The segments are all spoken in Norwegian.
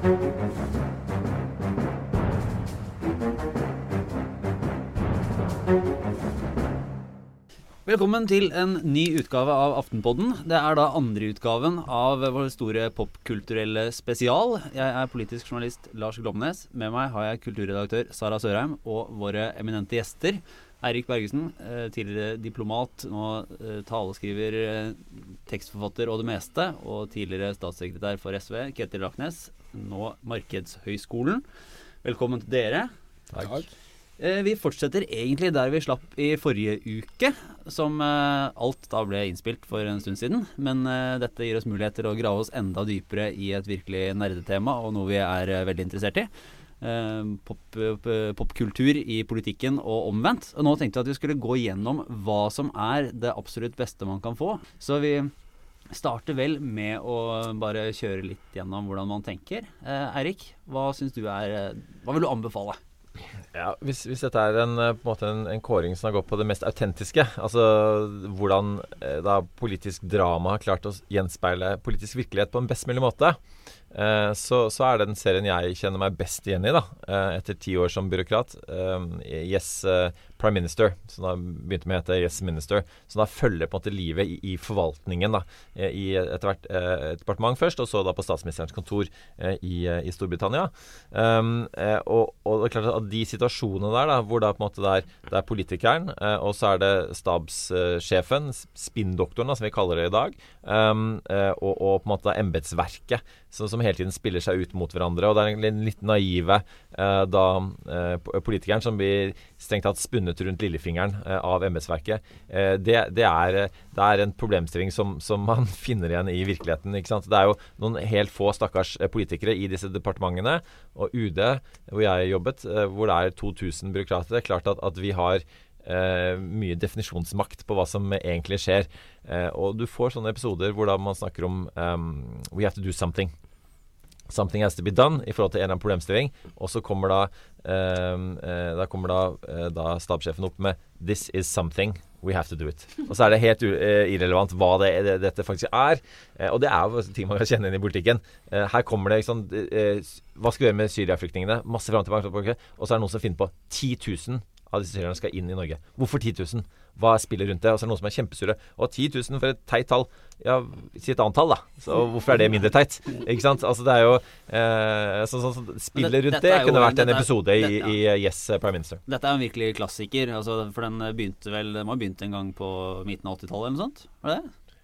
Velkommen til en ny utgave av Aftenpodden. Det er da andreutgaven av vår store popkulturelle spesial. Jeg er politisk journalist Lars Glomnes. Med meg har jeg kulturredaktør Sara Sørheim og våre eminente gjester. Eirik Bergesen, eh, tidligere diplomat, nå eh, taleskriver, eh, tekstforfatter og det meste. Og tidligere statssekretær for SV, Ketil Raknes. Nå Markedshøgskolen. Velkommen til dere. Takk. Eh, Vi fortsetter egentlig der vi slapp i forrige uke, som eh, alt da ble innspilt for en stund siden. Men eh, dette gir oss mulighet til å grave oss enda dypere i et virkelig nerdetema, og noe vi er veldig interessert i. Popkultur pop, pop, popkultur i politikken og omvendt. Og nå tenkte vi at vi skulle gå gjennom hva som er det absolutt beste man kan få. Så vi starter vel med å bare kjøre litt gjennom hvordan man tenker. Eh, Eirik, hva syns du er eh, Hva vil du anbefale? Ja, hvis, hvis dette er en, eh, en, en, kåring som har gått på det mest autentiske, altså hvordan eh, da politisk drama har klart å gjenspeile politisk virkelighet på en best mulig måte, så, så er det den serien jeg kjenner meg best igjen i, da, eh, etter ti år som byråkrat. Eh, yes eh, Prime Minister, som da begynte med å hete Yes Minister, som da følger på en måte livet i, i forvaltningen, da, eh, i etter hvert eh, et departement først, og så da på statsministerens kontor eh, i, eh, i Storbritannia. Um, eh, og, og det er klart at de situasjonene der, da, hvor da på en måte det er, det er politikeren, eh, og så er det stabssjefen, spinndoktoren, da, som vi kaller det i dag, um, eh, og, og på en måte embetsverket, som, som hele tiden spiller seg ut mot hverandre. Og det er en litt naive eh, da eh, politikeren som blir strengt tatt spunnet rundt lillefingeren eh, av embetsverket. Eh, det, det, er, det er en problemstilling som, som man finner igjen i virkeligheten. ikke sant? Det er jo noen helt få stakkars eh, politikere i disse departementene, og UD, hvor jeg jobbet, eh, hvor det er 2000 byråkrater. Det er klart at, at vi har eh, mye definisjonsmakt på hva som egentlig skjer. Eh, og du får sånne episoder hvor da man snakker om um, We have to do something. Something has to be done i forhold til en eller annen problemstilling. Og så kommer da, ehm, eh, da, kommer da, eh, da stabssjefen opp med This is something. We have to do it. Og så er det helt eh, irrelevant hva det, det, dette faktisk er. Eh, og det er jo ting man kan kjenne inn i politikken. Eh, her kommer det sånn Hva skal vi gjøre med Syria-flyktningene? Masse fram. Og så er det noen som finner på 10 000 av disse syrerne skal inn i Norge. Hvorfor 10 000? Hva er spillet rundt det? Og så er det noen som er kjempesure. Og 10 000 for et teit tall. Ja, si et annet tall, da. Så hvorfor er det mindre teit? Ikke sant? Altså det er jo eh, sånn, så, så, Spillet rundt det, det jo- kunne vært en episode er- episode i, det- i eh, Yes Prime Minister. Dette er jo en virkelig klassiker, altså, for den begynte vel Den må ha begynt en gang på midten av 80-tallet eller noe sånt? Var det det?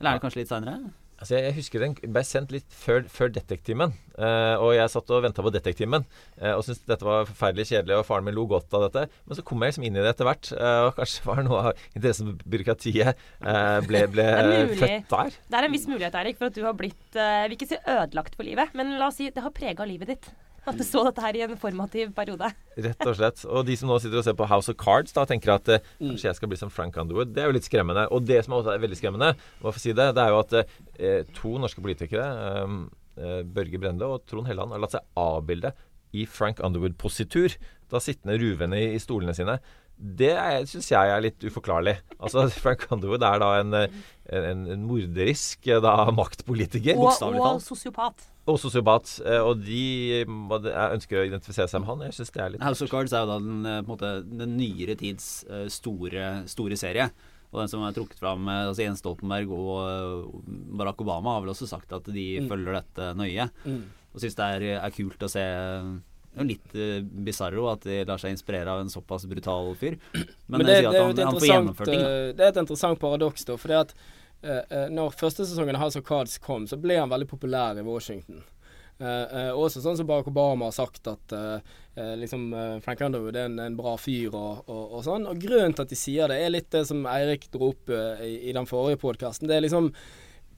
Eller er det kanskje litt seinere? Altså jeg, jeg husker den ble sendt litt før, før Detektimen. Eh, og jeg satt og venta på Detektimen eh, og syntes dette var forferdelig kjedelig, og faren min lo godt av dette. Men så kom jeg liksom inn i det etter hvert, eh, og kanskje var noe av interessen for byråkratiet eh, ble, ble født der. Det er en viss mulighet Erik, for at du har blitt eh, Jeg vil ikke si ødelagt for livet, men la oss si det har prega livet ditt. At du så dette her i en formativ periode. Rett og slett. Og de som nå sitter og ser på House of Cards, da tenker at eh, Mm. kanskje jeg skal bli som Frank Underwood. Det er jo litt skremmende. Og det som også er veldig skremmende, må jeg få si det, det er jo at eh, to norske politikere, eh, eh, Børge Brende og Trond Helland, har latt seg avbilde i Frank Underwood-positur, da sittende ruvende i, i stolene sine. Det syns jeg er litt uforklarlig. Altså, Frank Underwood er da en, eh, en, en morderisk eh, da, maktpolitiker. Og, og sosiopat. Og sosiopat. eh, Og de jeg ønsker å identifisere seg med han. Jeg syns det er litt House of Cards er jo da den, eh, på en måte, den nyere tids eh, store, store serie. Og den som er trukket fram altså Jens Stoltenberg og Barack Obama har vel også sagt at de følger dette nøye. Og syns det er, er kult å se det litt uh, bisarro at de lar seg inspirere av en såpass brutal fyr. Men, Men det, jeg sier det, at er jo et han får interessant, gjennomført ting. da. det et interessant paradoks, da. For at eh, eh, når første sesongen av House of Cards kom, så ble han veldig populær i Washington. Uh, uh, også sånn som Barack Obama har sagt at uh, eh, liksom eh, Frank Underwood er en, en bra fyr og, og, og sånn. Og grunnen til at de sier det, er litt det som Eirik dro opp eh, i, i den forrige podkasten. Det er liksom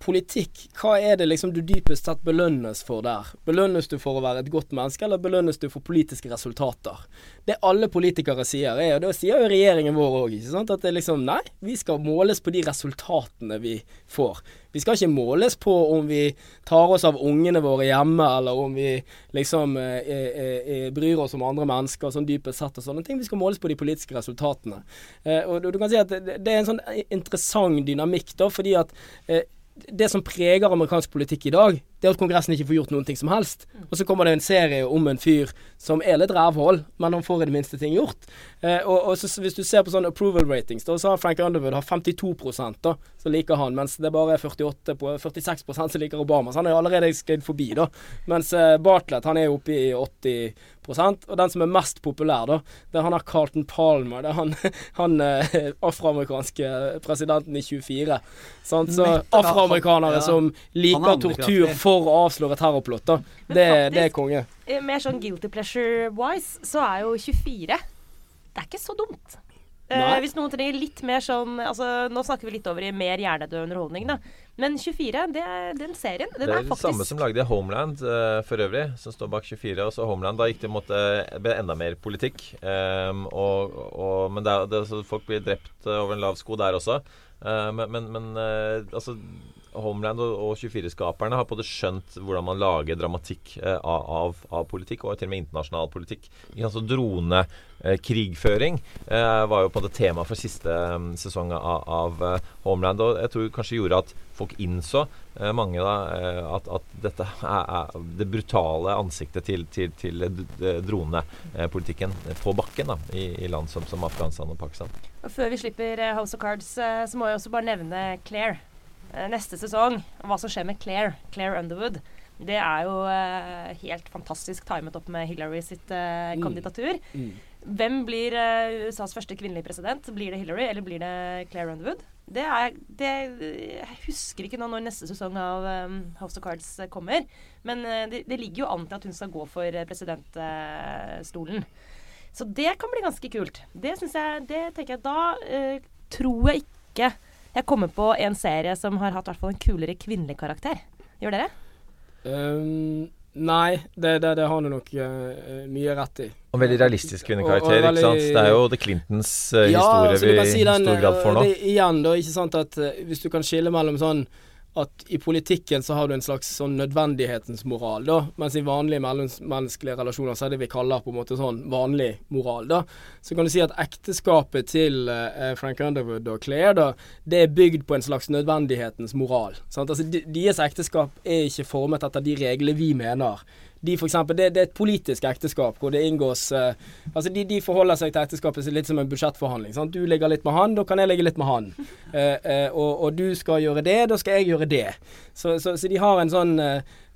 politikk, hva er det liksom du dypest sett belønnes for der? Belønnes du for å være et godt menneske, eller belønnes du for politiske resultater? Det alle politikere sier, er, og det sier jo regjeringen vår òg, at det er liksom Nei, vi skal måles på de resultatene vi får. Vi skal ikke måles på om vi tar oss av ungene våre hjemme, eller om vi liksom eh, eh, eh, bryr oss om andre mennesker, sånn dypest sett og sånne ting. Vi skal måles på de politiske resultatene. Eh, og du, du kan si at det, det er en sånn interessant dynamikk, da, fordi at eh, det som preger amerikansk politikk i dag, det er at Kongressen ikke får gjort noen ting som helst. Og så kommer det en serie om en fyr som er litt rævhold, men han får i det minste ting gjort. Eh, og, og så, hvis du ser på sånne approval ratings, da, så har Frank Underwood har 52% da, som liker han, mens det bare er 48 på 46% som liker Obama. Så han er allerede skrevet forbi, da. Mens eh, Bartlett han er oppe i 80% og den som er mest populær, da, det er han der Carlton Palmer. Det er han, han eh, afroamerikanske presidenten i 24. Sant? Så afroamerikanere ja. som liker tortur for å avsløre terrorplott, da. Det, det, er konge. Eh, mer sånn guilty pleasure-wise, så er jo 24 Det er ikke så dumt. Eh, hvis noen trenger litt mer sånn altså, Nå snakker vi litt over i mer hjernedød underholdning, da. Men 24, det er den serien. Den det er, er faktisk Det samme som lagde Homeland uh, for øvrig, som står bak 24. Og så Homeland, da gikk det måtte, ble enda mer politikk. Um, og, og, men det, det, folk blir drept over en lav sko der også. Uh, men, men, men uh, altså Homeland og, og 24-skaperne har både skjønt hvordan man lager dramatikk eh, av, av, politikk, og til og med internasjonal politikk. Altså Dronekrigføring eh, eh, var jo på en måte tema for siste um, sesong av, av Homeland. Og jeg tror kanskje gjorde at folk innså, eh, mange da, eh, at, at, dette er, er, det brutale ansiktet til, til, til dronepolitikken på bakken da, i, i land som, som Afghanistan og Pakistan. Og før vi slipper House of Cards, så må jeg også bare nevne Claire. Eh, neste sesong, hva som skjer med Claire, Claire Underwood, det er jo helt fantastisk timet opp med Hillary sitt uh, kandidatur. Mm. Mm. Hvem blir USAs første kvinnelige president? Blir det Hillary, eller blir det Claire Underwood? Det er, det, jeg husker ikke nå når neste sesong av um, House of Cards kommer. Men det, det, ligger jo an til at hun skal gå for presidentstolen. Så det kan bli ganske kult. Det syns jeg Det tenker jeg Da tror jeg ikke jeg kommer på en serie som har hatt hvert fall en kulere kvinnelig karakter. Gjør dere? Um, nei, det, det, det, har du nok uh, mye rett i. Og veldig realistisk kvinnekarakter, ikke sant. Det er jo The Clintons uh, ja, historie vi i stor grad får nå. Det, igjen, da, ikke sant at uh, hvis du kan skille mellom sånn at i politikken så har du en slags sånn nødvendighetens moral, da. Mens i vanlige mellommenneskelige relasjoner så er det vi kaller på en måte sånn vanlig moral, da. Så kan du si at ekteskapet til uh, Frank Underwood og Claire, da, det er bygd på en slags nødvendighetens moral. Sant? Altså, Deres ekteskap er ikke formet etter de reglene vi mener de for eksempel, det, det, er et politisk ekteskap hvor det inngås uh, Altså de, de, forholder seg til ekteskapet litt som en budsjettforhandling. Sant? Du ligger litt med han, da kan jeg ligge litt med han. Uh, uh, og, og, du skal gjøre det, da skal jeg gjøre det. Så, så, så de har en sånn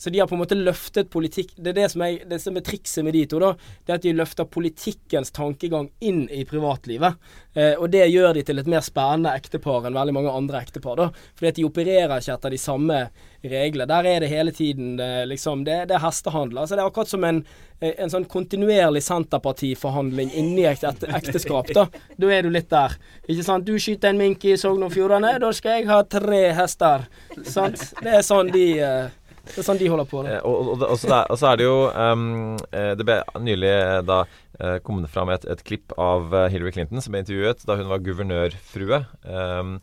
så de har på en måte løftet politikk Det er det som er, det som er trikset med de to, da. Det er at de løfter politikkens tankegang inn i privatlivet. Eh, og det gjør de til et mer spennende ektepar enn veldig mange andre ektepar, da. Fordi at de opererer ikke etter de samme reglene. Der er det hele tiden det, liksom Det, det er hestehandler. Altså det er akkurat som en, eh, en sånn kontinuerlig Senterpartiforhandling inni et ekteskap, da. Da er du litt der. Ikke sant. Du skyter en mink i Sogn og Fjordane, da skal jeg ha tre hester. Sant. Det er sånn de eh, det er sånn de holder på. Da. Eh, og, og, og, så er, og, så er, det jo um, Det ble nylig da kom kommet fram et, et klipp av Hillary Clinton som ble intervjuet da hun var guvernørfrue. Um,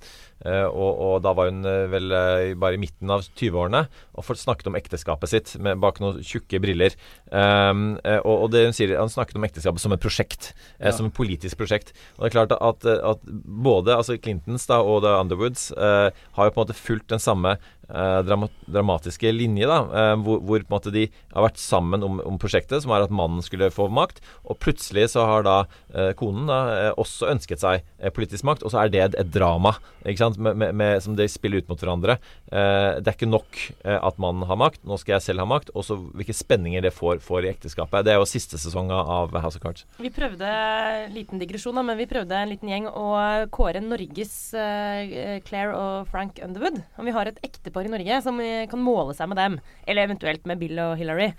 Uh, og, og, da var hun uh, vel uh, bare i midten av 20-årene og snakket om ekteskapet sitt med, bak noen tjukke briller. Um, og, og, det hun sier, Han snakket om ekteskapet som et prosjekt, ja. som et politisk prosjekt. Og det er klart at, at både altså Clintons da, og Underwoods har jo på en måte fulgt den samme eh, dramatiske linje, da, eh, hvor, hvor, måte de har vært sammen om, om, prosjektet, som er at mannen skulle få makt. Og plutselig så har da eh, konen da, eh, også ønsket seg politisk makt, og så er det et, et drama med, med, med, som de spiller ut mot hverandre. Det er ikke nok at mannen har makt, nå skal jeg selv ha makt. Og så hvilke spenninger det får, får, i ekteskapet. Det er jo siste sesong av House of Cards. Vi prøvde, liten digresjon da, men vi prøvde en liten gjeng å kåre Norges Claire og Frank Underwood. Om vi har et ektepar par i Norge som kan måle seg med dem. Eller eventuelt med Bill og Hillary.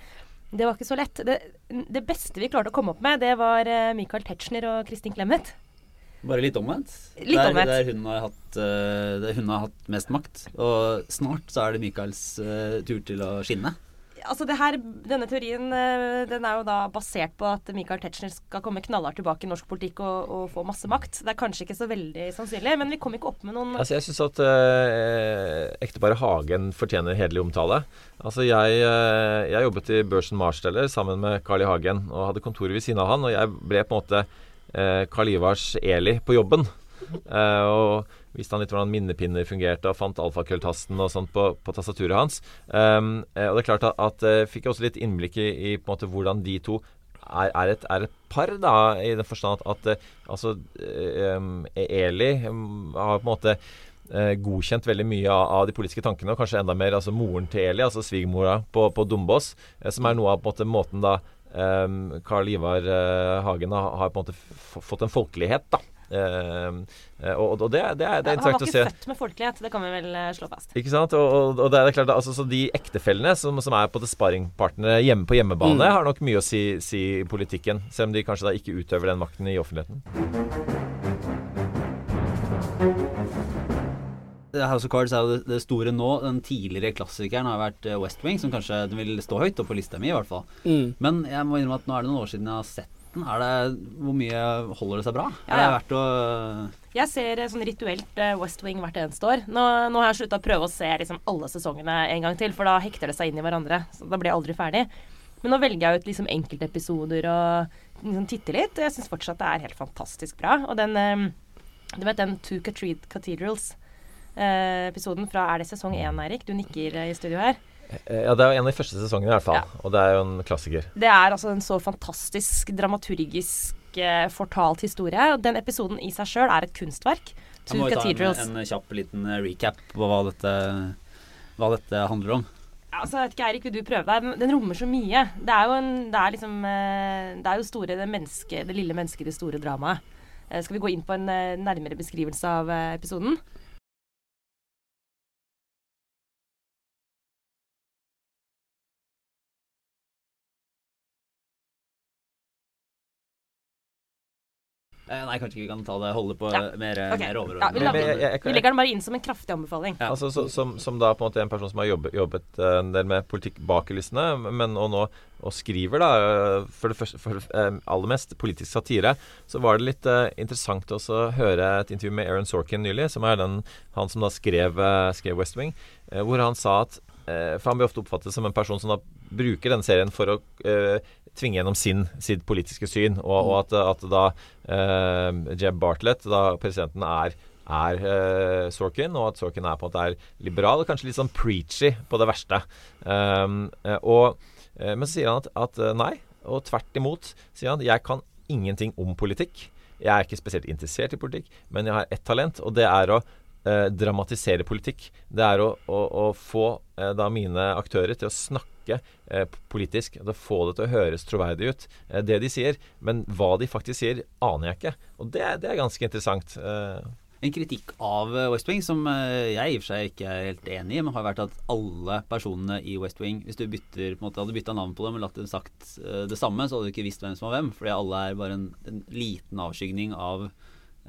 Det var ikke så lett. Det, det beste vi klarte å komme opp med, det var eh, Michael Tetzschner og Kristin Clemet. Bare litt omvendt. Litt omvendt. Der hun har, hatt, uh, der hun har hatt mest makt. Og snart så er det Michaels tur til å skinne altså her, Denne teorien eh, den er jo da basert på at Michael Tetzschner skal komme knallhardt tilbake i norsk politikk og, og, få masse makt. Det er kanskje ikke så veldig sannsynlig, men vi kom ikke opp med noen Altså Jeg syns at eh, ekteparet Hagen fortjener hederlig omtale. Altså jeg, eh, jeg jobbet i Børsen Marsteller sammen med Carl I. Hagen og hadde kontoret ved siden av han, og jeg ble på en måte eh, Carl Ivars Eli på jobben. Eh, og viste han litt hvordan minnepinner fungerte, og fant alfakølltasten og sånt på, på tastaturet hans. Um, og det er klart at, at fikk jeg også litt innblikk i, i på en måte hvordan de to er, er, et, er, et, par, da, i den forstand at, at altså um, Eli um, har på en måte godkjent veldig mye av, de politiske tankene, og kanskje enda mer altså moren til Eli, altså svigermora på, på Dombås, som er noe av på en måte måten da um, Carl Ivar Hagen har, har, på en måte fått en folkelighet, da. Uh, og, og det, det, er, det, er, interessant å se. Han var ikke født med folkelighet, det kan vi vel uh, slå fast. Ikke sant. Og, og det er klart, altså, så De ektefellene som, som er på det sparringpartnere hjemme på hjemmebane, mm. har nok mye å si, si i politikken. Selv om de kanskje da ikke utøver den makten i offentligheten. House of Cards er jo det, det, store nå. Den tidligere klassikeren har vært West Wing, som kanskje vil stå høyt og på lista mi, i hvert fall. Mm. Men jeg må innrømme at nå er det noen år siden jeg har sett er det, hvor mye holder det seg bra? Ja, Er det verdt å Jeg ser sånn rituelt eh, West Wing hvert eneste år. Nå, nå har jeg slutta å prøve å se liksom, alle sesongene en gang til, for da hekter det seg inn i hverandre. Så da blir jeg aldri ferdig. Men nå velger jeg ut liksom enkeltepisoder og liksom titter litt. Og jeg syns fortsatt det er helt fantastisk bra. Og den eh, Du vet den Two Cathedrals? Eh, episoden fra Er det sesong én, Eirik? Du nikker i studio her. Eh, ja, det er jo en av de første sesongene i hvert fall. Ja. Og det er jo en klassiker. Det er altså en så fantastisk dramaturgisk eh, fortalt historie. Og den episoden i seg sjøl er et kunstverk. Two må Cathedrals. Ta en, en, kjapp liten eh, recap på hva dette, hva dette handler om. Altså, jeg vet ikke, Eirik, vil du prøve deg? Den, rommer så mye. Det er jo, en, det er liksom, eh, det er jo store, det, menneske, det lille mennesket i det store dramaet. Skal vi gå inn på en nærmere beskrivelse av episoden? Nei, kanskje vi kan ta det holde på ja. mer, okay. mer overordnet. Ja, vi, vi, legger den bare inn som en kraftig anbefaling. Ja. Altså, så, som, som, da på en måte en person som har jobbet, jobbet eh, en del med politikk bak kulissene, men og nå og skriver, da, eh, for det første, for aller mest politisk satire, så var det litt uh, interessant også å høre et intervju med Aaron Sorkin nylig, som er den, han som da skrev, skrev West Wing, uh, hvor han sa at For han blir ofte oppfattet som en person som da bruker denne serien for å tvinge gjennom sin, sitt politiske syn, og, og at, at, da uh, Jeb Bartlett, da presidenten, er er uh, Sorkin, og at Sorkin er på en måte er liberal, kanskje litt sånn preachy på det verste. Um, og, uh, men så sier han at, at nei, og tvert imot sier han at jeg kan ingenting om politikk. Jeg er ikke spesielt interessert i politikk, men jeg har ett talent, og det er å dramatisere politikk. Det er å, å, å få da mine aktører til å snakke eh, politisk. Å få det til å høres troverdig ut, eh, det de sier. Men hva de faktisk sier, aner jeg ikke. Og det, det er ganske interessant. Eh. En kritikk av eh, West Wing som jeg i og for seg ikke er helt enig i, men har vært at alle personene i West Wing Hvis du bytter, på en måte, hadde bytta navn på dem og latt dem sagt det samme, så hadde du ikke visst hvem som var hvem. Fordi alle er bare en, en liten avskygning av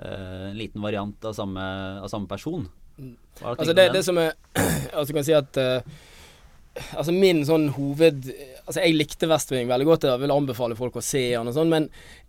Eh, en liten variant av samme, av samme person. Altså det, det, som er Altså kan si at uh, Altså min sånn hoved Altså jeg likte Westwing veldig godt. Jeg vil anbefale folk å se han og sånn, men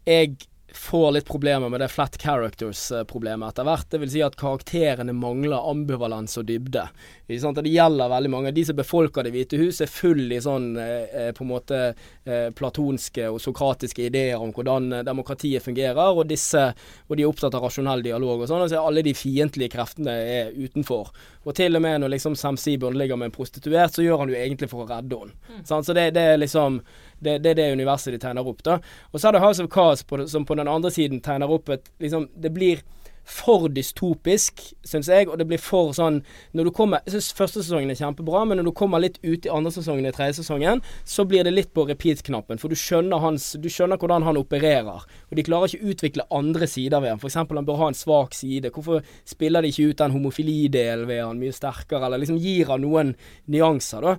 jeg får litt problemer med det flat characters-problemet etter hvert. Det vil si at karakterene mangler ambivalens og dybde. Det gjelder veldig mange. De som befolker Det hvite hus, er full i sånn eh, eh, på en måte eh, platonske og sokratiske ideer om hvordan demokratiet fungerer, og disse og de er opptatt av rasjonell dialog og sånn. Altså alle de fiendtlige kreftene er utenfor. Og til og med når liksom Sam Seaburn ligger med en prostituert, så gjør han jo egentlig for å redde henne. Mm. Så det, det, er liksom det, det, er det universet de tegner opp. da. Og så er det House of Cars på, som på den andre siden tegner opp et liksom, Det blir for dystopisk, syns jeg. Og det blir for sånn Når du kommer Jeg syns første sesongen er kjempebra, men når du kommer litt ut i andre sesongen i tredje sesongen, så blir det litt på repeat-knappen. For du skjønner, hans, du skjønner hvordan han opererer. Og de klarer ikke å utvikle andre sider ved han. F.eks. han bør ha en svak side. Hvorfor spiller de ikke ut den homofilidelen ved han mye sterkere, eller liksom gir han noen nyanser, da?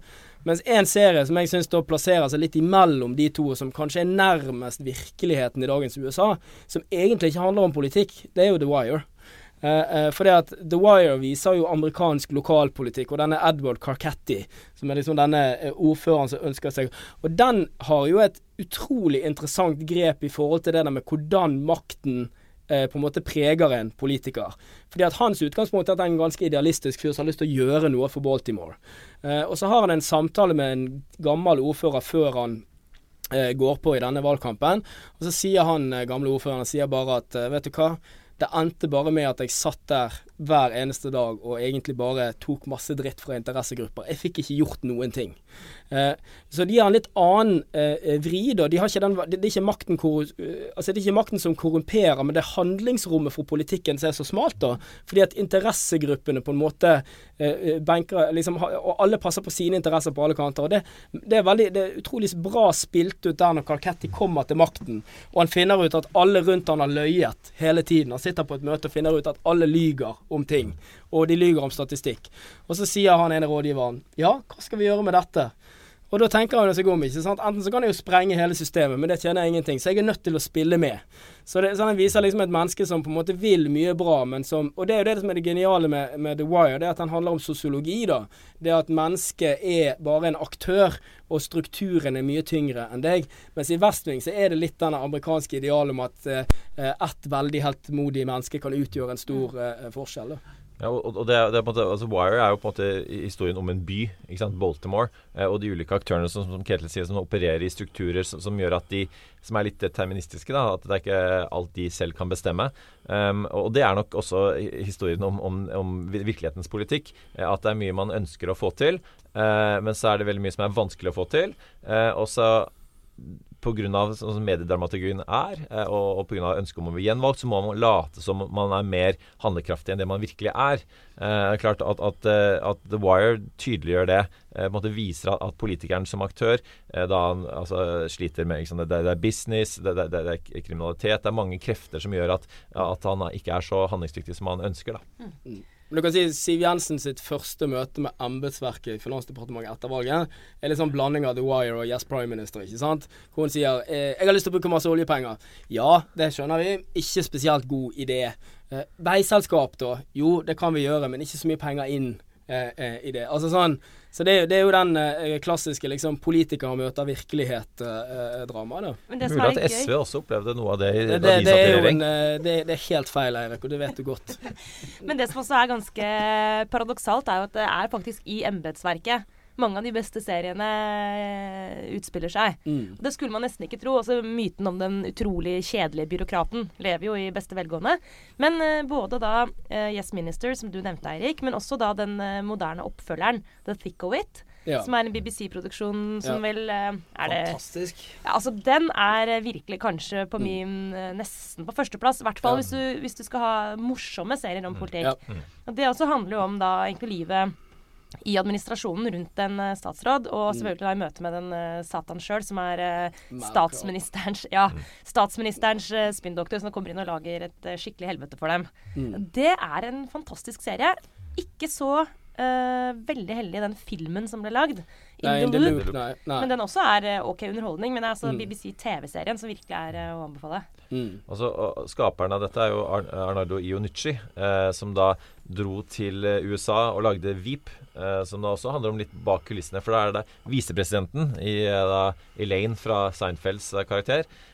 Mens en serie som jeg syns plasserer seg litt imellom de to, som kanskje er nærmest virkeligheten i dagens USA, som egentlig ikke handler om politikk, det er jo The Wire. Uh, uh, for det at The Wire viser jo amerikansk lokalpolitikk, og denne Edward Carcetti, som er liksom denne uh, ordføreren som ønsker seg Og den har jo et utrolig interessant grep i forhold til det der med hvordan makten eh, på en måte preger en politiker. Fordi at Hans utgangspunkt er at han er en ganske idealistisk fyr som har lyst til å gjøre noe for Baltimore. Eh, og så har han en samtale med en gammel ordfører før han eh, går på i denne valgkampen. Og så sier han eh, gamle ordføreren sier bare at eh, vet du hva, Det endte bare med at jeg satt der hver eneste dag og egentlig bare tok masse dritt fra interessegrupper. Jeg fikk ikke gjort noen ting. Eh, så de har en litt annen eh, vri, da. De den, det, er ikke makten, altså det er ikke makten som korrumperer, men det er handlingsrommet for politikken som er så smalt, da. Fordi at interessegruppene på en måte benker liksom, Og alle passer på sine interesser på alle kanter. og Det, det er veldig, det er utrolig bra spilt ut der når Kalketti kommer til makten, og han finner ut at alle rundt han har løyet hele tiden. Han sitter på et møte og finner ut at alle lyger om ting, og de lyger om statistikk. Og så sier han ene rådgiveren ja, hva skal vi gjøre med dette? Og da tenker han seg om, ikke sant. Enten så kan jeg jo sprenge hele systemet, men det tjener jeg ingenting. Så jeg er nødt til å spille med. Så det, sånn viser liksom et menneske som på en måte vil mye bra, men som Og det er jo det som er det geniale med, med The Wire, det er at den handler om sosiologi, da. Det at mennesket er bare en aktør, og strukturen er mye tyngre enn deg. Mens i Westwing så er det litt denne amerikanske idealet om at eh, ett veldig heltmodig menneske kan utgjøre en stor eh, forskjell. da. Ja, og, det, det er på en måte, altså Wire er jo på en måte historien om en by, ikke sant, Baltimore, eh, og de ulike aktørene som, som Ketil sier, som opererer i strukturer som, som, gjør at de som er litt deterministiske, da, at det er ikke alt de selv kan bestemme. Um, og det er nok også historien om, om, om virkelighetens politikk. Eh, at det er mye man ønsker å få til, eh, men så er det veldig mye som er vanskelig å få til. Eh, og så pga. sånn mediedramaturgien er, eh, og, og pga. ønsket om å bli gjenvalgt, så må man late som man er mer handlekraftig enn det man virkelig er. Eh, klart at, at, eh, at, The Wire tydeliggjør det. Eh, på en måte Viser at, at politikeren som aktør eh, da han altså, sliter med det, det, er business, det, det, det, er kriminalitet. Det er mange krefter som gjør at, at han ikke er så handlingsdyktig som han ønsker. da. Mm. Men du kan si Siv Jensen sitt første møte med embetsverket i Finansdepartementet etter valget er litt sånn blanding av The Wire og Yes Prime Minister, ikke sant? Hvor hun sier eh, 'Jeg har lyst til å bruke masse oljepenger'. Ja, det skjønner vi. Ikke spesielt god idé. Eh, veiselskap, da? Jo, det kan vi gjøre, men ikke så mye penger inn i det. Altså sånn så det, det, er jo den eh, klassiske liksom, politiker møter virkelighet-dramaet. Eh, eh Mulig at SV også opplevde noe av det i, det, det, de satt i regjering. Eh, det, det, er helt feil, Eirik, og det vet du godt. Men det som også er ganske paradoksalt, er jo at det er faktisk i embetsverket mange av de beste seriene eh, utspiller seg. Mm. Det skulle man nesten ikke tro. Også myten om den utrolig kjedelige byråkraten lever jo i beste velgående. Men uh, både da uh, Yes Minister, som du nevnte, Eirik, men også da den uh, moderne oppfølgeren The Thick of It. Ja. Som er en BBC-produksjon som ja. vel er Fantastisk. det ja, Altså, den er virkelig kanskje på mm. min Nesten på førsteplass. I hvert fall hvis, du, hvis, du, skal ha morsomme serier om mm. politikk. Mm. Og det også handler jo om da egentlig livet i administrasjonen rundt en uh, statsråd, og mm. selvfølgelig da i møte med den uh, Satan sjøl, som er uh, statsministerens, ja, mm. statsministerens uh, spinndoktor, som kommer inn og lager et skikkelig helvete for dem. Mm. Det er en fantastisk serie. Ikke så veldig heldig den filmen som ble lagd. In, the, loop. loop. Nei, nei. Men den også er OK underholdning. Men det er altså mm. BBC TV-serien som virkelig er å anbefale. Mm. Altså, skaperen av dette er jo Ar Arnardo Ionici, som da dro til USA og lagde Veep eh, som da også handler om litt bak kulissene. For da er det visepresidenten i da, Elaine fra Seinfelds karakter, karakter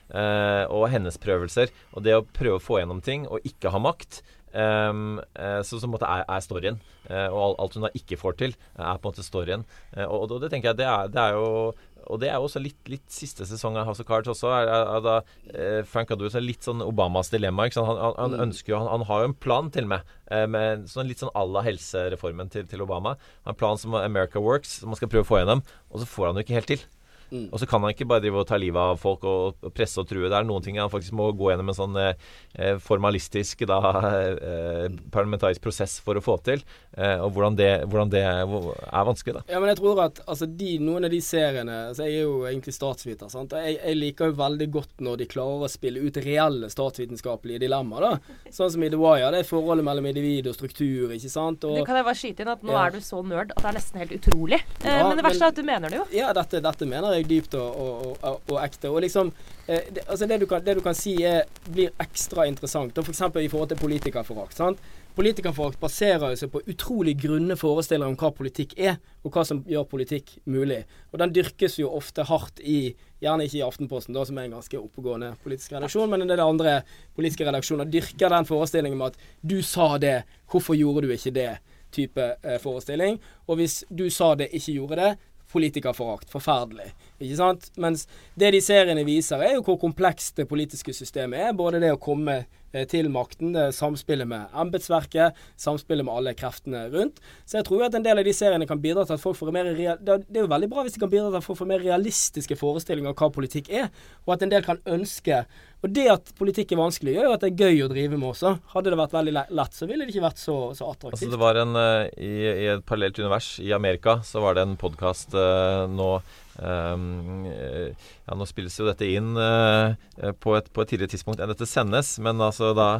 og hennes prøvelser. Og det å prøve å få gjennom ting og ikke ha makt. Um, så så måte er, er storyen. og alt hun da ikke får til, er på en måte storyen. og, og, det tenker jeg det er, det er jo og det er også litt, litt, siste sesong av House of Cards også. Er, er, da, eh, Frank Adwood er litt sånn Obamas dilemma. Han, han, han, mm. ønsker jo, han, han, har jo en plan til med. Eh, med sånn, litt sånn à la helsereformen til, til Obama. Han har en plan som America Works, som man skal prøve å få gjennom. Og så får han jo ikke helt til. Mm. Og så kan han ikke bare drive og ta livet av folk og, presse og true. Det er noen ting han faktisk må gå gjennom en sånn eh, eh formalistisk da, eh, parlamentarisk prosess for å få til. Eh, og hvordan det, hvordan det er, er, vanskelig, da. Ja, men jeg tror at altså, de, noen av de seriene altså, Jeg er jo egentlig statsviter. sant? Jeg, jeg, liker jo veldig godt når de klarer å spille ut reelle statsvitenskapelige dilemmaer. da. Sånn som i The Wire. Det er forholdet mellom individ og struktur, ikke sant. Og, det kan jeg bare skyte inn at nå ja. er du så nerd at det er nesten helt utrolig. Eh, ja, men det verste men, er at du mener det jo. Ja, dette, dette mener jeg jeg dypt og, og, og, og ekte. Og liksom eh, det, altså det, du kan, det, du kan, si er, blir ekstra interessant, f.eks. For i forhold til politikerforakt. sant? Politikerforakt baserer seg på utrolig grunne forestillinger om hva politikk er, og hva som gjør politikk mulig. Og den dyrkes jo ofte hardt i Gjerne ikke i Aftenposten, da, som er en ganske oppegående politisk redaksjon, men en del andre politiske redaksjoner dyrker den forestillingen med at du sa det, hvorfor gjorde du ikke det? type eh, forestilling. Og hvis du sa det, ikke gjorde det, politikerforakt. Forferdelig. Ikke sant? Mens det de seriene viser, er jo hvor komplekst det politiske systemet er. Både det å komme eh, til makten. Det samspillet med embetsverket, samspillet med alle kreftene rundt. Så jeg tror at en del av de seriene kan bidra til at folk får mer real, Det er jo veldig bra hvis de kan bidra til at folk får mer realistiske forestillinger av hva politikk er, og at en del kan ønske og det at politikk er vanskelig, gjør jo at det er gøy å drive med også. Hadde det vært veldig lett, så ville det ikke vært så, så attraktivt. Altså det var en, uh, i, i, et parallelt univers i Amerika så var det en podkast eh, nå ja, nå spilles jo dette inn uh, på, et, på, et, tidligere tidspunkt enn dette sendes, men altså da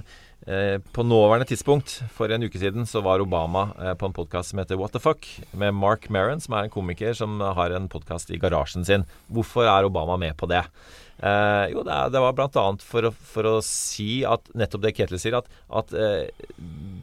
På nåværende tidspunkt, for en uke siden, så var Obama på en podkast som heter What the Fuck, med Mark Maron, som er en komiker som har en podkast i garasjen sin. Hvorfor er Obama med på det? Eh, jo, det, var bl.a. For, for å si at nettopp det Ketil sier, at, at eh,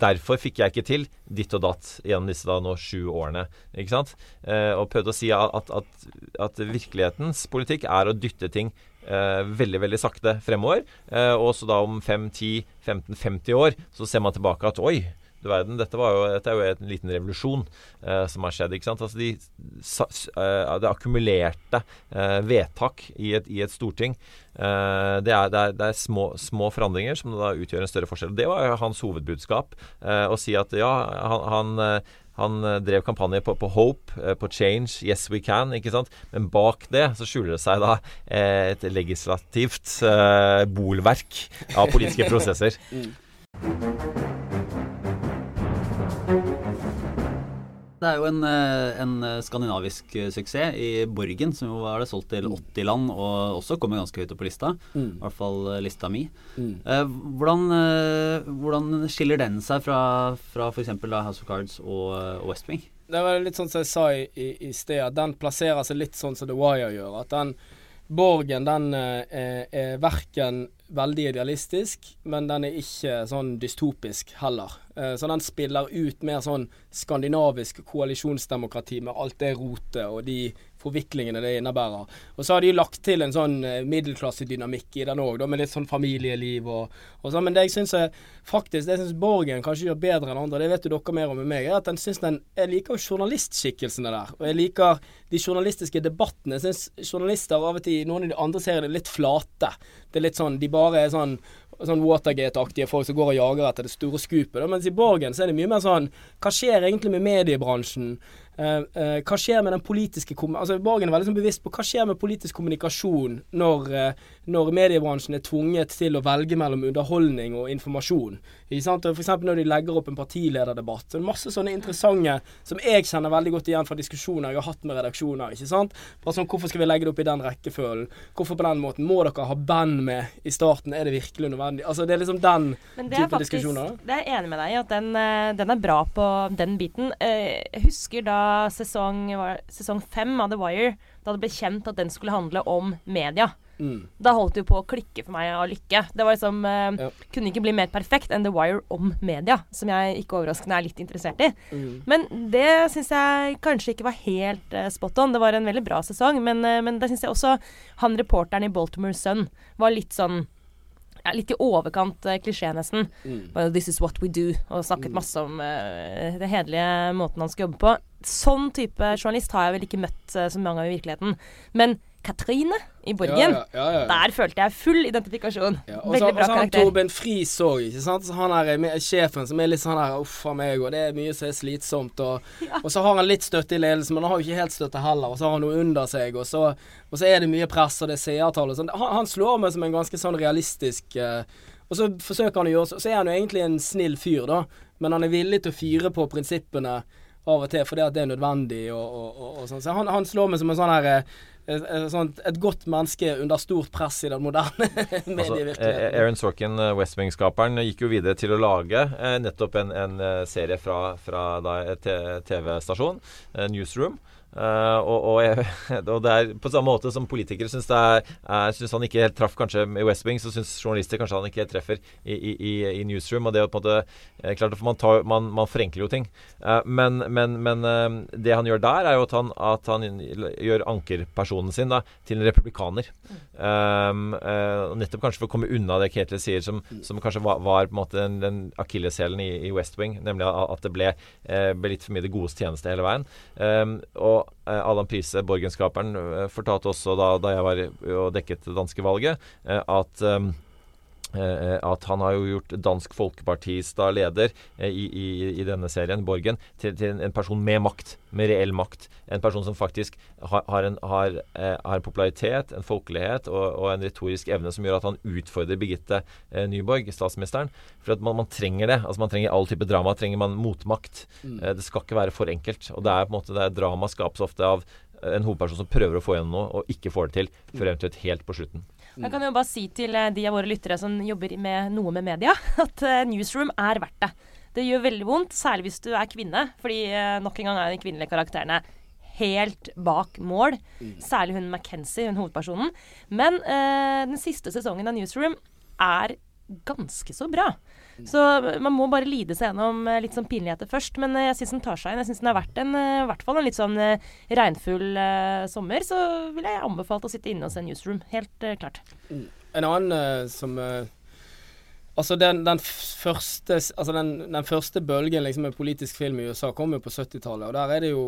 derfor fikk jeg ikke til ditt og datt gjennom disse da nå sju årene. ikke sant? Eh, og prøvde å si at, at, at, virkelighetens politikk er å dytte ting eh, veldig, veldig sakte fremover. Eh, og så da om 5-10-15-50 år så ser man tilbake at oi, du verden, dette, jo, dette, er jo en liten revolusjon eh, som har skjedd. ikke sant? Altså de, uh, det akkumulerte uh, vedtak i et, i et storting. Uh, det, er, det, er, det er, små, små, forandringer som da utgjør en større forskjell. Det var jo hans hovedbudskap. å si at ja, han, han han drev kampanje på, på, Hope, på Change, Yes We Can. ikke sant? Men bak det så skjuler det seg da et legislativt eh, bolverk av politiske prosesser. mm. Det er jo en, eh, en, eh, skandinavisk eh, suksess i Borgen, som jo er det solgt til 80 mm. land, og også kommer ganske høyt opp på lista. Mm. I hvert fall lista mi. Mm. Hvordan, hvordan, skiller den seg fra, fra f.eks. House of Cards og, og West Wing? Det var litt sånn som jeg sa i, i, i sted, den plasserer seg litt sånn som The Wire gjør. At den Borgen den er, er verken veldig idealistisk, men den er ikke sånn dystopisk heller. Eh, så den spiller ut mer sånn skandinavisk koalisjonsdemokrati med alt det rotet og de forviklingene det innebærer. Og så har de lagt til en sånn eh, middelklassedynamikk i den òg, med litt sånn familieliv og, og sånn. Men det jeg syns faktisk det jeg synes Borgen kanskje gjør bedre enn andre, det vet jo dere mer om enn meg, er at den synes den, jeg liker journalistskikkelsene der. Og jeg liker de journalistiske debattene. Jeg syns journalister av og til i noen av de andre seriene er litt flate. Det er litt sånn, De bare er sånn sånn Watergate-aktige folk som går og jager etter det store skupet. Mens i Borgen så er det mye mer sånn Hva skjer egentlig med mediebransjen? Uh, uh, hva skjer med den politiske altså Borgen er veldig sånn bevisst på hva skjer med politisk kommunikasjon når, uh, når mediebransjen er tvunget til å velge mellom underholdning og informasjon. F.eks. når de legger opp en partilederdebatt. Så det er masse sånne interessante som jeg kjenner veldig godt igjen fra diskusjoner jeg har hatt med redaksjoner. ikke sant? Bare sånn, Hvorfor skal vi legge det opp i den rekkefølgen? Hvorfor på den måten? Må dere ha band med i starten? Er det virkelig nødvendig? Altså Det er liksom den type faktisk, diskusjoner. Det er jeg enig med deg i, at den, den, er bra på den biten. Jeg husker da sesong, sesong fem av The Wire, da det ble kjent at den skulle handle om media. Mm. Da holdt det jo på å klikke for meg av lykke. Det var liksom eh, ja. Kunne ikke bli mer perfekt enn The Wire om media, som jeg ikke overraskende er litt interessert i. Mm. Men det syns jeg kanskje ikke var helt eh, spot on. Det var en veldig bra sesong, men, eh, men da syns jeg også han reporteren i Baltimore Sun var litt sånn ja, litt i overkant uh, klisjé, nesten. Mm. 'This is what we do', og snakket mm. masse om uh, det hederlige måten han skal jobbe på. Sånn type journalist har jeg vel ikke møtt uh, så mange av i virkeligheten. Men Katrine i Borgen. Ja, ja, ja, Der følte jeg full identifikasjon. Veldig bra karakter. Og så har Torben Friis òg, ikke sant. Så han er med, sjefen som er litt sånn her uff a meg, og det er mye som er slitsomt. Og, og, så har han litt støtte i ledelsen, men han har jo ikke helt støtte heller. Og så har han noe under seg, og så, og så er det mye press, og det er seertall og sånn. Han, han, slår meg som en ganske sånn realistisk uh, Og så forsøker han å gjøre Så er han jo egentlig en snill fyr, da. Men han er villig til å fyre på prinsippene av og til fordi at det er nødvendig og, og, og, og sånn. Så han, han, slår meg som en sånn her eh, sånn, et godt menneske under stort press i den moderne medievirkeligheten. Altså, Aaron Sorkin, eh, West Wing-skaperen, gikk jo videre til å lage eh, nettopp en, en, serie fra, fra TV-stasjon, Newsroom. Uh, og, og, jeg, og, det er på samme måte som politikere syns han ikke helt traff kanskje i West Wing, så syns journalister kanskje han ikke helt treffer i, i, i, Newsroom. Og det er på en måte eh, klart man, tar, man, man, forenkler jo ting. Uh, men, men, men uh, det han gjør der, er jo at han, at han gjør ankerpersonen sin da, til en republikaner. Um, nettopp kanskje for å komme unna det Ketil sier, som, som kanskje var, var, på en måte den, den akilleshælen i, i, West Wing, nemlig at det ble, ble, litt for mye det godes tjeneste hele veien. Um, og Adam Prise, Borgenskaperen, eh, fortalte også da, da jeg var og dekket det danske valget, eh, at Eh, at han har jo gjort Dansk Folkepartis da leder eh, i, i, i, denne serien, Borgen, til, til, en person med makt. Med reell makt. En person som faktisk har, har, en, har, eh, har en, popularitet, en folkelighet og, og, en retorisk evne som gjør at han utfordrer Birgitte eh, Nyborg, statsministeren. For at man, man, trenger det. altså Man trenger all type drama. trenger man motmakt. Mm. Eh, det skal ikke være for enkelt. Og det er på en måte, det er drama skapes ofte av en hovedperson som prøver å få igjen noe, og ikke får det til før eventuelt helt på slutten. Jeg kan jo bare si til eh, de av våre lyttere som jobber med noe med media, at uh, Newsroom er verdt det. Det gjør veldig vondt, særlig hvis du er kvinne, fordi uh, nok en gang er de kvinnelige karakterene helt bak mål. Mm. Særlig hun McKenzie, hun hovedpersonen. Men eh, den siste sesongen av Newsroom er ganske så bra. Så man må bare lide seg gjennom eh, litt sånn pinligheter først. Men eh, jeg syns den tar seg inn. Jeg syns den har vært en, eh, i hvert fall en litt sånn regnfull sommer. Så vil jeg anbefalt å sitte inne og se Newsroom. Helt klart. En annen som Altså den, den, første, altså den, den første bølgen liksom med politisk film i USA kom jo på 70-tallet. Og der er det jo,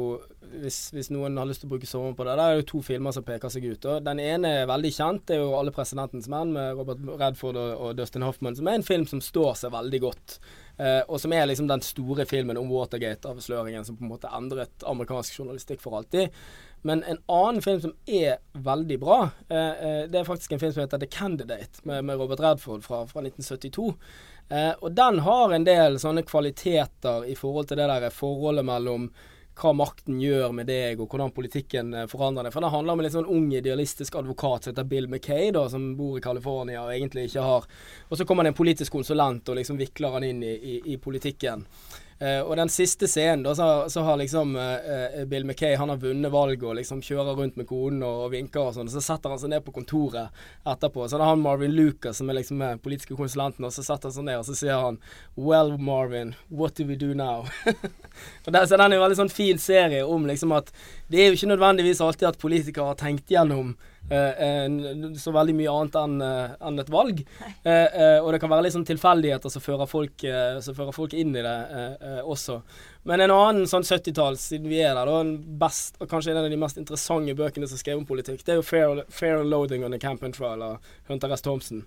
hvis, hvis, noen har lyst til å bruke sommeren på det, der er det jo to filmer som peker seg ut. Og den ene er veldig kjent, det er jo 'Alle presidentens menn' med Robert Redford og, og, Dustin Hoffman, som er en film som står seg veldig godt. Eh, og som er liksom den store filmen om Watergate-avsløringen som på en måte endret amerikansk journalistikk for alltid. Men en annen film som er veldig bra, eh, eh, det er faktisk en film som heter The Candidate, med, med Robert Redford fra, fra 1972. Eh, og den har en del sånne kvaliteter i forhold til det der forholdet mellom hva makten gjør med deg, og hvordan politikken eh, forandrer deg. For det handler om en litt sånn ung, idealistisk advokat som heter Bill McKay, da, som bor i California og egentlig ikke har Og så kommer det en politisk konsulent og liksom vikler han inn i, i, i politikken. Uh, og den siste scenen, da, så, så har liksom uh, Bill Mackay Han har vunnet valget og liksom kjører rundt med konen og, og vinker og sånn. Så setter han seg ned på kontoret etterpå. Så det er han Marvin Lucas som er liksom den politiske konsulenten, og så setter han seg ned og så sier han Well, Marvin, what do we do now? og der, så den er en veldig sånn fin serie om liksom at det er jo ikke nødvendigvis alltid at politikere har tenkt gjennom Uh, så veldig mye annet enn uh, en et valg. Og det kan være litt sånn tilfeldigheter som fører folk, som fører folk inn i det også. Men en annen sånn 70-talls, siden vi er der, da, best, kanskje en av de mest interessante bøkene som er skrevet om politikk, det er jo Fair, Fair Loading on the Campaign Trial av Hunter S. Thompson.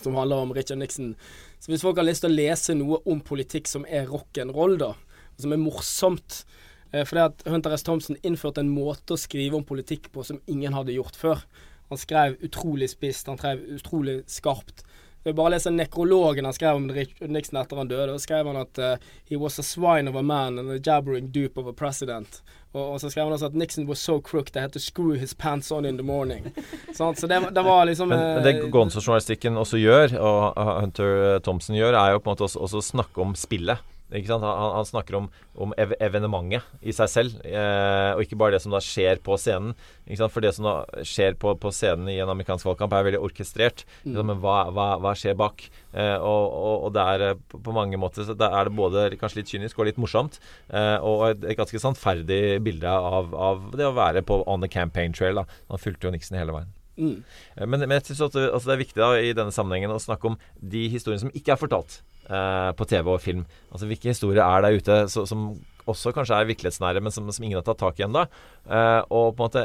Som handler om Richard Nixon. Så hvis folk har lyst til å lese noe om politikk som er rock'n'roll, da, som er morsomt Eh, fordi at Hunter S. Thompson innførte en måte å skrive om politikk på som ingen hadde gjort før. Han skrev utrolig spisst, han skrev utrolig skarpt. Jeg bare lese nekrologen han skrev om Nixon etter han døde. Og skrev han at uh, he was a swine of a man and a jabbering dupe of a president. Og, og så skrev han også at Nixon was so crook they had to screw his pants on in the morning. sånn, så det, det, var liksom Men, men det eh, Gonzo-journalistikken også gjør, og Hunter Thompson gjør, er jo på en måte også, også snakke om spillet. Han, han, snakker om, om ev evenementet i seg selv, eh, og ikke bare det som da skjer på scenen. For det som da skjer på, på, scenen i en amerikansk valgkamp, er veldig orkestrert. Mm. Men hva, hva, hva, skjer bak? Eh, og, og, og, det er eh, på, mange måter så er det både kanskje litt kynisk og litt morsomt. Eh, og et, et ganske sannferdig bilde av, av, det å være på on the campaign trail. Da. Han fulgte jo Nixon hele veien. Mm. Eh, men, men, jeg synes også, altså det er viktig da, i denne sammenhengen å snakke om de historiene som ikke er fortalt eh, på TV og film. Altså Hvilke historier er der ute så, som også kanskje er virkelighetsnære, men som, som ingen har tatt tak i ennå. Uh, og på en måte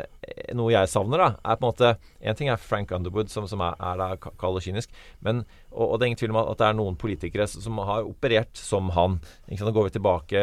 noe jeg savner, da, er på en måte En ting er Frank Underwood, som, som er, er da kald og kynisk, men og, og, det er ingen tvil om at det er noen politikere som har operert som han. Ikke sant? Da går vi tilbake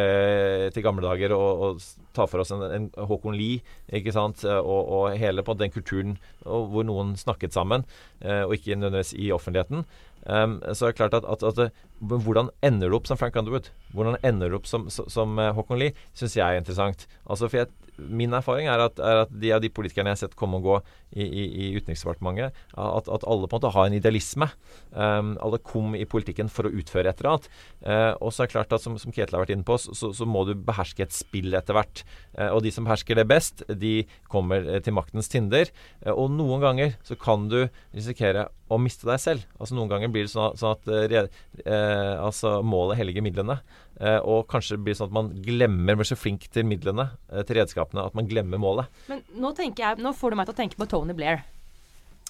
til gamle dager og, og tar for oss en, en Håkon Lie ikke sant? Og, og hele på den kulturen hvor noen snakket sammen, uh, og ikke nødvendigvis i offentligheten. Um, så er det klart at, at, at, Hvordan ender du opp som Frank Underwood? Hvordan ender du opp som, som, som uh, Håkon Lie? Syns jeg er interessant. Altså for jeg, Min erfaring er at, er at, de av de politikerne jeg har sett komme og gå i, i, i Utenriksdepartementet, at, at, alle på en måte har en idealisme. Um, alle kom i politikken for å utføre et eller annet. Uh, og så er det klart at som, som Ketil har vært inne på, så, så, må du beherske et spill etter hvert. Uh, og de som behersker det best, de kommer til maktens tinder. og noen ganger så kan du risikere å miste deg selv. Altså Noen ganger blir det sånn, sånn at eh, eh, altså målet helliger midlene. Eh, og kanskje blir sånn at man glemmer, blir så flink til midlene, eh, til redskapene, at man glemmer målet. Men nå, jeg, nå får du meg til å tenke på Tony Blair.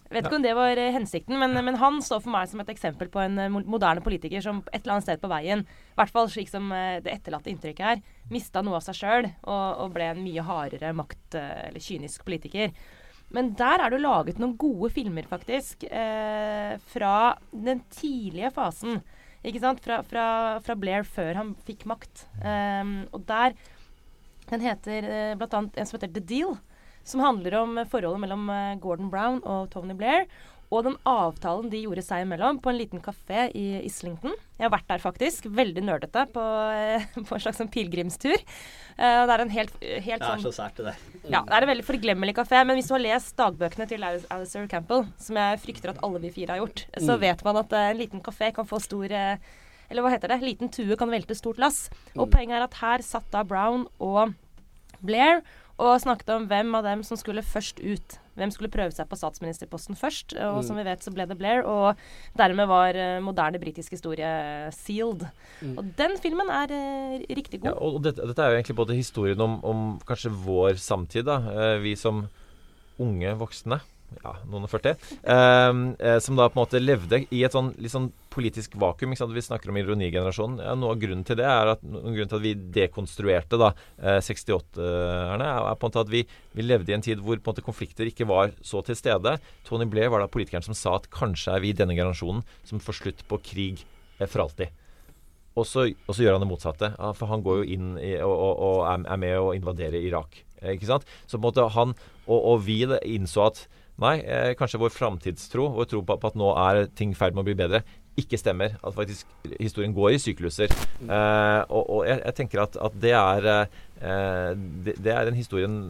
Jeg vet ikke ja. om det var eh, hensikten, men, men, han står for meg som et eksempel på en moderne politiker som et eller annet sted på veien, i hvert fall slik som det etterlatte inntrykket er, mista noe av seg sjøl og, og, ble en mye hardere makt- eller kynisk politiker. Men der er det laget noen gode filmer, faktisk. Eh, fra den tidlige fasen. Ikke sant? Fra, fra, fra Blair før han fikk makt. Um, og der Den heter uh, annet en som heter The Deal. Som handler om forholdet mellom eh, Gordon Brown og Tony Blair. Og den avtalen de gjorde seg imellom på en liten kafé i Islington. Jeg har vært der faktisk. Veldig nerdete på, eh, på en slags sånn pilegrimstur. Uh, det er en helt, helt Det er sånn så sært, det der. ja, det er en veldig forglemmelig kafé. Men hvis du har lest dagbøkene til Alistair Campbell, som jeg frykter at alle vi fire har gjort, så Mm. vet man at eh, en liten kafé kan få stor eh, Eller hva heter det? Liten tue kan velte stort lass. Og Mm. poenget er at her satt da Brown og Blair og snakket om hvem av dem som skulle først ut. Hvem skulle prøve seg på statsministerposten først. Og Mm. som vi vet, så ble det Blair. Og dermed var eh, moderne britisk historie sealed. Mm. Og den filmen er eh, riktig god. og og dette, dette er jo egentlig både historien om, om kanskje vår samtid, da. Eh, vi som unge voksne, ja, noen og 40, eh, eh, som da på en måte levde i et sånn litt sånn politisk vakuum. Vi snakker om ironigenerasjonen. Ja, noe av grunnen til det er at noen grunn til at vi dekonstruerte da eh, 68-erne, er på en måte at vi, vi levde i en tid hvor på en måte konflikter ikke var så til stede. Tony Blair var da politikeren som sa at kanskje er vi denne generasjonen som får slutt på krig eh, for alltid. Og så, og så gjør han det motsatte. For han går jo inn i, og, og, og er med å invadere Irak. Eh, Ikke sant? Så på en måte han og, og vi innså at nei, eh, kanskje vår framtidstro, vår tro på, på at nå er ting i ferd med å bli bedre, ikke stemmer. At faktisk historien går i sykluser. Eh, og, og jeg, jeg tenker at, at det er eh, det, det er den historien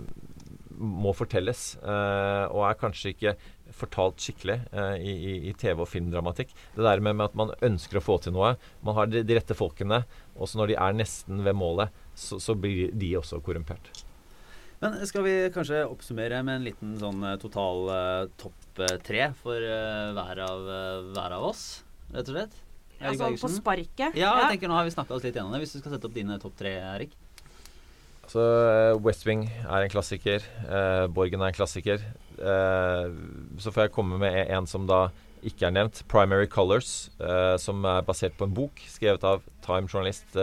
må fortelles, eh, og er kanskje ikke fortalt skikkelig eh, i, i, i TV- og filmdramatikk. Det der med, med at man ønsker å få til noe. Man har de, de rette folkene, og så når de er nesten ved målet, så, så blir de også korrumpert. Men skal vi kanskje oppsummere med en liten sånn eh, total uh, topp eh, tre for uh, hver, av, uh, hver av oss, rett og slett? Erik altså sånn på sparket. Ja, jeg tenker nå har vi snakka oss litt gjennom det. Hvis du skal sette opp dine topp tre, Erik. Så eh, West Wing er en klassiker. eh, Borgen er en klassiker. Eh, så får jeg komme med en, som da ikke er nevnt. 'Primary Colors', eh, som er basert på en bok skrevet av Time-journalist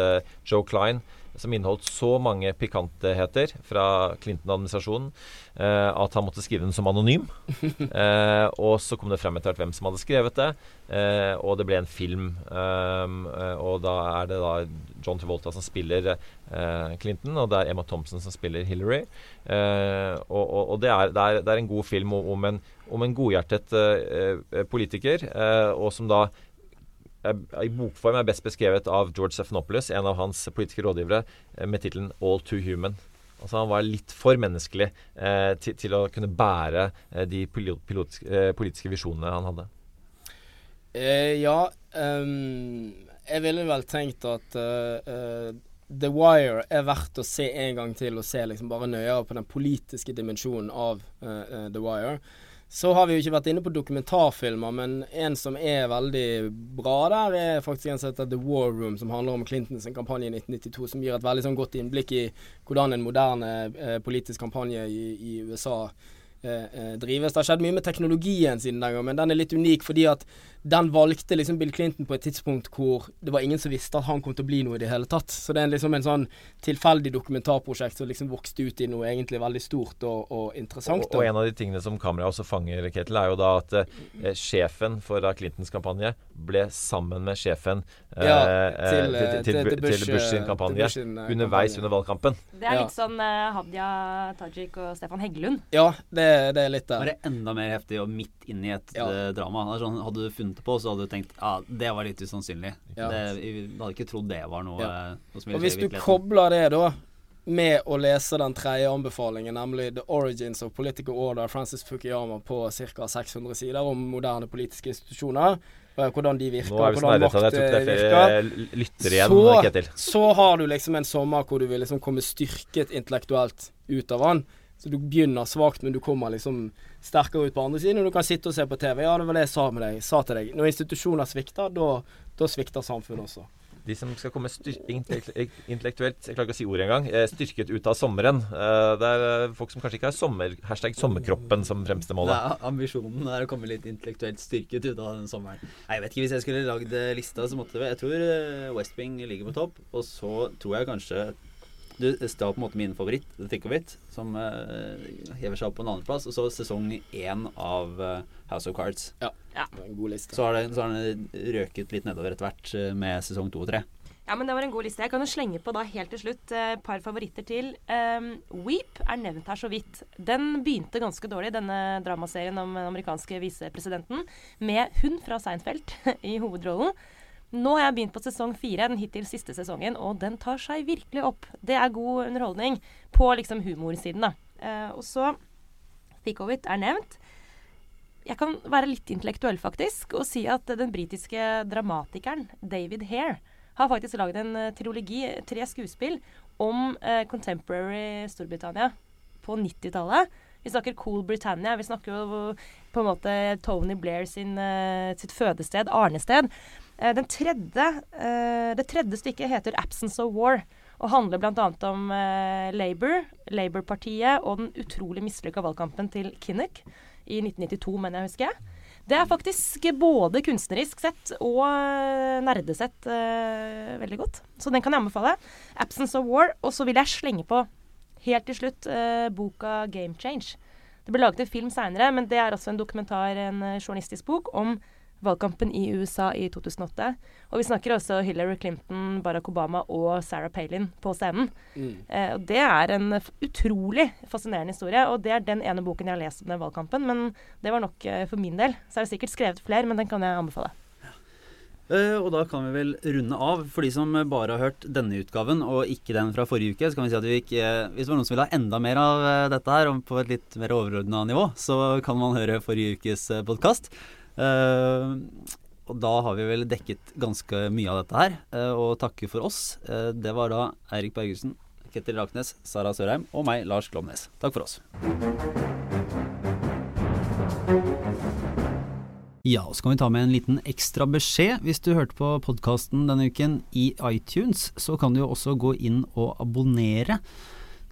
Joe Klein. Som inneholdt så mange pikantheter fra Clinton-administrasjonen eh, at han måtte skrive den som anonym. Eh, og så kom det frem etter hvert hvem som hadde skrevet det, eh, og det ble en film. Um, eh, og da er det da John Travolta som spiller eh, Clinton, og det er Emma Thompson som spiller Hillary. Eh, og og, og det, er, det, er, det er en god film om, en, om en godhjertet politiker, eh, og som da i bokform er best beskrevet av George Stephanopoulos, en av hans politiske rådgivere, eh, med tittelen 'All Too Human'. Altså Han var litt for menneskelig eh, til, til å kunne bære eh, de pilot, pilotiske, eh, politiske visjonene han hadde. Eh, ja, um, jeg ville vel tenkt at uh, uh, The Wire er verdt å se en gang til, og se liksom bare nøyere på den politiske dimensjonen av uh, The Wire. Så har vi jo ikke vært inne på dokumentarfilmer, men en som er veldig bra der, er faktisk en som heter The War Room, som handler om Clintons kampanje i 1992, som gir et veldig sånn godt innblikk i hvordan en moderne eh, politisk kampanje i, i USA drives. Det har skjedd mye med teknologien siden den gang, men den er litt unik fordi at den valgte liksom Bill Clinton på et tidspunkt hvor det var ingen som visste at han kom til å bli noe i det hele tatt. Så det er liksom en sånn tilfeldig dokumentarprosjekt som liksom vokste ut i noe egentlig veldig stort og, og interessant. Og, og en av de tingene som kameraet også fanger, Ketil, er jo da at eh, sjefen for da Clintons kampanje ble sammen med sjefen eh, Ja, eh, til, eh, til, til, til til, Bush, Bush, sin eh, kampanje Bush sin, eh, underveis kampanje. under valgkampen. Det er litt sånn eh, Hadia Tajik og Stefan Heggelund. Ja, det, det er litt der. Bare enda mer heftig og midt inn i et Ja. eh, drama. Sånn, hadde du funnet det på, så hadde du tenkt ja, det var litt usannsynlig. Ja. Det, vi hadde ikke trodd det var noe, Ja. eh, noe som ville Og hvis du kobler det da med å lese den tredje anbefalingen, nemlig 'The Origins of Political Order' Francis Fukuyama på ca. 600 sider om moderne politiske institusjoner, hvordan de virker, er så hvordan nærmere makt jeg eh, er virker. flere igjen, Så- Så har du liksom en sommer hvor du vil liksom komme styrket intellektuelt ut av den. Så du begynner svakt, men du kommer liksom sterkere ut på andre siden, og du kan sitte og se på TV. Ja, det var det jeg sa, med deg, sa til deg. Når institusjoner svikter, da, da svikter samfunnet også. De som skal komme intellektuelt Jeg klarer ikke å si ordet engang. Eh, styrket ut av sommeren. Eh, det er eh, folk som kanskje ikke har sommer, hashtag sommerkroppen som fremste målet. Ja, Nei, ambisjonen er å komme litt intellektuelt styrket ut av den sommeren. Nei, jeg vet ikke, Hvis jeg skulle lagd lista, så måtte det Jeg tror West Wing ligger på topp. Og så tror jeg kanskje Du stjal på en måte min favoritt, The Thick of It, som uh, hever seg opp på en andreplass. Og så sesong én av uh, House of Cards. Ja. ja. En god liste. Så har det, så har det røket litt nedover etter hvert med sesong to og tre. Ja, men det var en god liste. Jeg kan jo slenge på da helt til slutt et par favoritter til. Um, Weep er nevnt her så vidt. Den begynte ganske dårlig, denne dramaserien om den amerikanske visepresidenten, med hun fra Seinfeld i hovedrollen. Nå har jeg begynt på sesong fire, den hittil siste sesongen, og den tar seg virkelig opp. Det er god underholdning på liksom humorsiden, da. Eh, og så Thick er nevnt. Jeg kan være litt intellektuell, faktisk, og si at den britiske dramatikeren David Hare har faktisk lagd en uh, trilogi, tre skuespill, om uh, contemporary Storbritannia på 90-tallet. Vi snakker Cool Britannia. Vi snakker jo på en måte Tony Blair sin, uh, sitt fødested, arnested. Eh, den tredje, eh, det tredje stykket heter 'Absence of War' og handler bl.a. om eh, Labour, Labour-partiet og den utrolig mislykka valgkampen til Kinnock i 1992, mener jeg husker. Jeg. Det er faktisk både kunstnerisk sett og nerdesett eh, veldig godt. Så den kan jeg anbefale. 'Absence of War'. Og så vil jeg slenge på, helt til slutt, eh, boka 'Game Change'. Det ble laget en film seinere, men det er også en dokumentar, en journalistisk bok, om valgkampen i USA i 2008. Og vi snakker også Hillary Clinton, Barack Obama og Sarah Palin på scenen. Mm. Eh, og det er en utrolig fascinerende historie, og det er den ene boken jeg har lest om den valgkampen. Men det var nok eh, for min del. Så er det sikkert skrevet flere, men den kan jeg anbefale. Uh, og da kan vi vel runde av. For de som bare har hørt denne utgaven og ikke den fra forrige uke, så kan vi si at vi gikk, hvis det var noen som ville ha enda mer av uh, dette her, på et litt mer overordna nivå, så kan man høre forrige ukes uh, podkast. Uh, og da har vi vel dekket ganske mye av dette her. Uh, og takke for oss. Uh, det var da Eirik Bergersen, Ketil Raknes, Sara Sørheim og meg, Lars Glomnes. Takk for oss. Ja, og så kan vi ta med en liten ekstra beskjed. Hvis du hørte på podkasten denne uken i iTunes, så kan du jo også gå inn og abonnere.